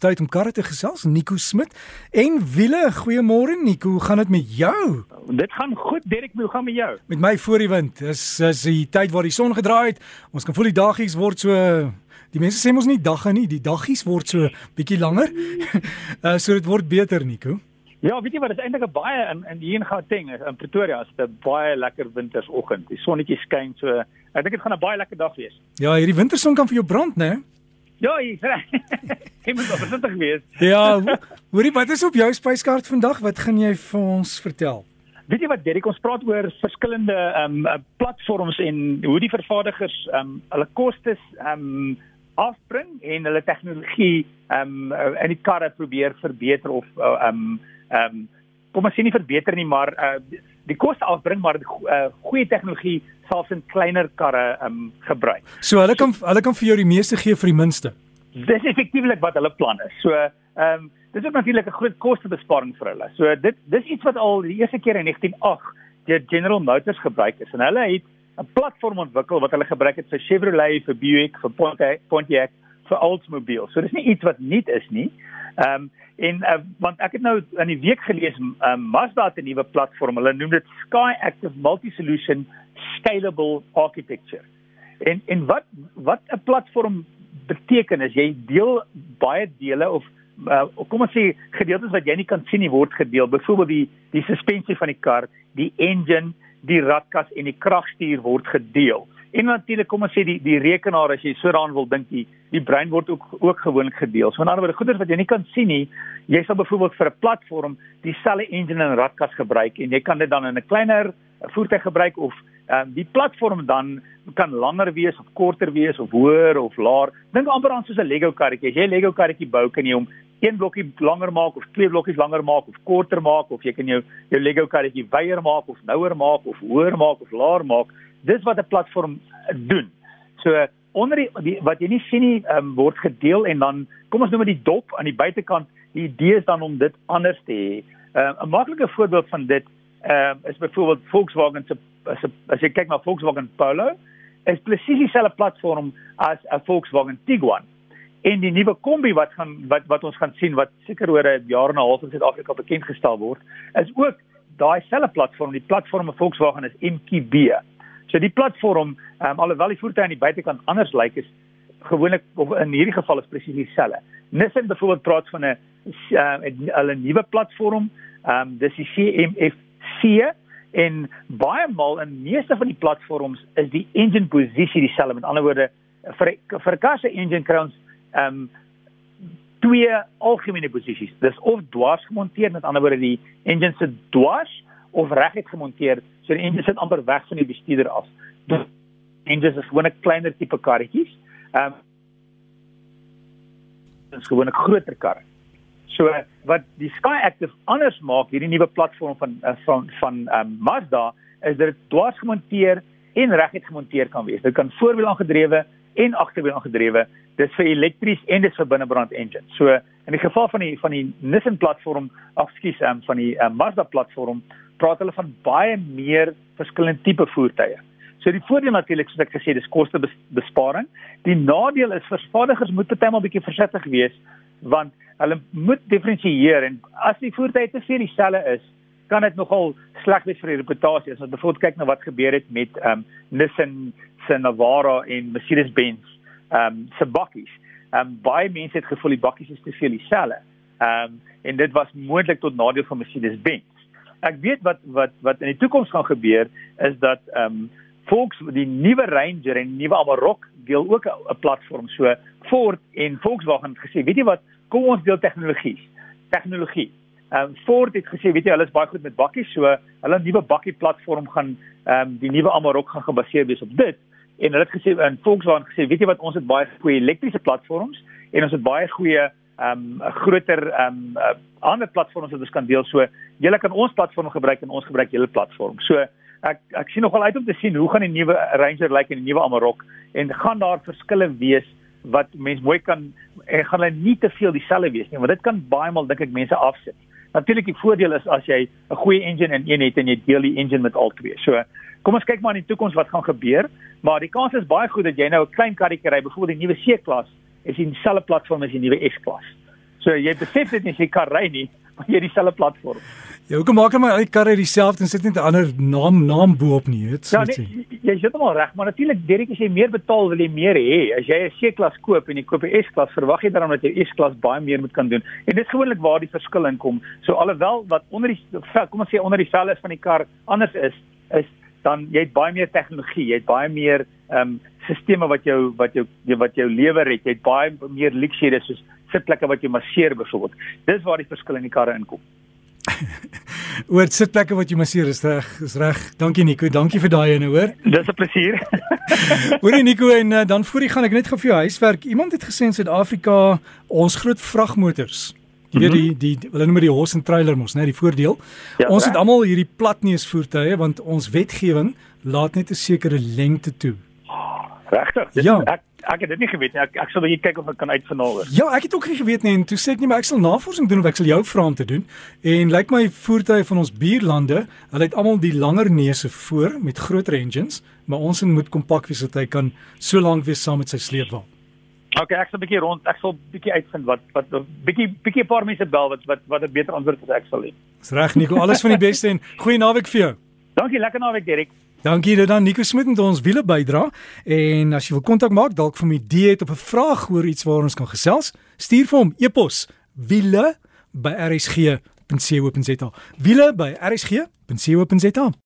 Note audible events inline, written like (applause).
tyd om karre te gesels, Nico Smit. En wiele, goeiemôre Nico, hoe gaan dit met jou? Dit gaan goed, Derek, hoe gaan met jou? Met my voor die wind. Dis is die tyd waar die son gedraai het. Ons kan voel die dagies word so Die mense sê mos nie dagga nie, die daggies word so bietjie langer. uh, (laughs) so dit word beter, Nico. Ja, weet jy wat, dit is eintlik 'n baie in in hier in Gauteng, in Pretoria, is dit 'n baie lekker wintersoggend. Die sonnetjie skyn so. Ek dink dit gaan 'n baie lekker dag wees. Ja, hierdie winterson kan vir jou brand, né? Ja, ek (laughs) jy moet versigtig wees. Ja, hoorie, wat is op jou spyskaart vandag? Wat gaan jy vir ons vertel? Weet jy wat Derek ons praat oor verskillende ehm um, platforms en hoe die vervaardigers ehm um, hulle kostes ehm um, afbring en hulle tegnologie ehm um, in die karre probeer verbeter of ehm um, ehm um, kom ons sê nie verbeter nie, maar uh, die koste afbring maar uh, goeie tegnologie selfs in kleiner karre um gebruik. So hulle kan hulle kan vir jou die meeste gee vir die minste. Dis effektiewelik wat hulle plan is. So um dis ook natuurlik 'n groot kostebesparing vir hulle. So dit dis iets wat al die eerste keer in 1908 deur General Motors gebruik is en hulle het 'n platform ontwikkel wat hulle gebruik het vir Chevrolet, vir Buick, vir Pontiac, Pontiac vir Oldsmobile. So dis nie iets wat nuut is nie. Ehm um, en uh, want ek het nou in die week gelees um, Mazda het 'n nuwe platform. Hulle noem dit Sky Active Multi-Solution Scalable Architecture. En en wat wat 'n platform beteken is jy deel baie dele of uh, kom ons sê gedeeltes wat jy nie kan sien nie word gedeel. Byvoorbeeld die die suspensie van die kar, die engine, die ratkas en die kragstuur word gedeel. En natuurlik kom ons sê die die rekenaar as jy so daaraan wil dink die die brein word ook ook gewoonlik gedeel. So in ander woorde goeders wat jy nie kan sien nie, jy sal byvoorbeeld vir 'n platform dieselfde engine en ratkas gebruik en jy kan dit dan in 'n kleiner voertuig gebruik of ehm um, die platform dan kan langer wees of korter wees of hoër of laer. Dink amper aan soos 'n Lego karretjie. As jy 'n Lego karretjie bou, kan jy hom een blokkie langer maak of twee blokkies langer maak of korter maak of jy kan jou jou Lego karretjie wyer maak of nouer maak of hoër maak of laer maak dis wat 'n platform doen. So onder die, die wat jy nie sien nie um, word gedeel en dan kom ons noem dit die dop aan die buitekant. Die idee is dan om dit anders te hê. Ehm, 'n um, Maklike voorbeeld van dit um, is byvoorbeeld Volkswagen se as, as jy kyk na Volkswagen Polo is presies dieselfde platform as 'n Volkswagen Tiguan. En die nuwe kombi wat gaan wat wat ons gaan sien wat seker oor 'n jaar en 'n half in Suid-Afrika bekend gestel word, is ook daai selfde platform. Die platform van Volkswagen is MQB. So die platform, um, alhoewel die voertuie aan die buitekant anders lyk is gewoonlik in hierdie geval is presies dieselfde. Nissan byvoorbeeld praat van 'n uh, 'n nuwe platform, ehm um, dis die CMF-C en baie maal in meeste van die platforms is die engine posisie dieselfde. Met ander woorde, vir vir 'n kar se engine kry ons ehm um, twee algemene posisies. Dis of dwars gemonteer, met ander woorde die engine se dwars of reguit gemonteer, so die engine sit amper weg van die bestuurder af. Engines is gewone kleiner tipe karretjies. Ehm um, dis gewone groter karre. So wat die Sky Active anders maak hierdie nuwe platform van uh, van van ehm um, Mazda is dat dit dwars gemonteer en reguit gemonteer kan wees. Dit kan voorwiel aangedrewe en agterwiel aangedrewe. Dis vir elektries en dis vir binnebrand engine. So in die geval van die van die Nissan platform, ekskuus, um, van die um, Mazda platform, praat hulle van baie meer verskillende tipe voertuie. So die voordeel natuurlik soos ek gesê, dis kostebesparing. Die nadeel is vervaardigers moet maal bietjie versigtig wees want hulle moet diferensieer en as die voertuie te veel dieselfde is, kan dit nogal sleg wees vir die reputasie. As ons byvoorbeeld kyk na wat gebeur het met ehm um, Nissan se Navara en Mercedes-Benz ehm um, se bakkies. Ehm um, baie mense het gevoel die bakkies is te veel dieselfde. Ehm um, en dit was moontlik tot nadeel van Mercedes-Benz ek weet wat wat wat in die toekoms gaan gebeur is dat ehm um, Volks die nuwe Ranger en nuwe Amarok deel ook 'n platform. So Ford en Volkswagen het gesê weet jy wat kom ons deel tegnologie tegnologie ehm um, Ford het gesê weet jy hulle is baie goed met bakkies so hulle nuwe bakkie platform gaan ehm um, die nuwe Amarok gaan gebaseer wees op dit. En hulle het gesê in Volkswagen gesê weet jy wat ons het baie goeie elektriese platforms en ons het baie goeie ehm um, groter ehm um, ander platforms wat ons kan deel. So julle kan ons platform gebruik en ons gebruik julle platform. So ek ek sien nogal uit om te sien hoe gaan die nuwe Ranger lyk like en die nuwe Amarok en gaan daar verskille wees wat mense mooi kan en gaan hulle nie te veel dieselfde wees nie want dit kan baie maal dink ek mense afsit. Natuurlik die voordeel is as jy 'n goeie engine in een het en jy deel die engine met al twee. So kom ons kyk maar in die toekoms wat gaan gebeur, maar die kans is baie goed dat jy nou 'n klein karretjie ry, byvoorbeeld die nuwe C-klas is in dieselfde platform as die nuwe S-klas. So jy besef dit nie as jy kar ry nie, maar jy het dieselfde platform. Ja, hoekom maak hulle my al die karre dieselfde en sit net 'n ander naam naam bo-op nie, weet Ja, jy? nee, jy is heeltemal reg, maar natuurlik Derek as jy meer betaal, wil jy meer hê. As jy 'n C-klas koop en jy koop 'n S-klas, verwag jy dan dat jy S-klas baie meer moet kan doen. En dit is gewoonlik waar die verskil in kom. So alhoewel wat onder die kom ons sê onder die vel is van die kar anders is, is dan jy het baie meer tegnologie, jy het baie meer ehm um, sisteme wat jou wat jou wat jou lewer het. Jy het baie meer luksede soos sitplekke wat jy masseer byvoorbeeld. Dis waar die verskil in die karre inkom. (laughs) Oor sitplekke wat jy masseer is reg, is reg. Dankie Nico, dankie vir daai ene, hoor. Dis 'n plesier. (laughs) Hoorie Nico en uh, dan voor jy gaan ek net gou vir jou huiswerk. Iemand het gesê in Suid-Afrika ons groot vragmotors Jy weet die die hulle noem dit die horse and trailer mos, né, die voordeel. Ja, ons het almal hierdie platneus voertuie want ons wetgewing laat net 'n sekere lengte toe. Regtig? Ja. Ek ek het dit nie geweet nie. Ek ek sal net kyk of ek kan uitvinaal. Ja, ek het ook nie geweet nie en toe sê ek nie maar ek sal navorsing doen of ek sal jou vra om te doen. En lyk like my voertuie van ons buurlande, hulle het almal die langer neuse voor met groter engines, maar ons moet kompak wees dat hy kan so lank wees saam met sy sleepwa. Okay, ek sal 'n bietjie rond, ek sal bietjie uitvind wat wat bietjie bietjie 'n paar mense bel wat wat wat 'n beter antwoord as ek sal hê. Dis reg Nico, alles van die beste en goeie naweek vir jou. Dankie, lekker naweek Derek. Dankie dit dan Nico Smit met ons wiele bydra en as jy wil kontak maak dalk vir my dieet of 'n vraag oor iets waar ons kan gesels, stuur vir hom e-pos wiele by rsg.co.za. wiele by rsg.co.za.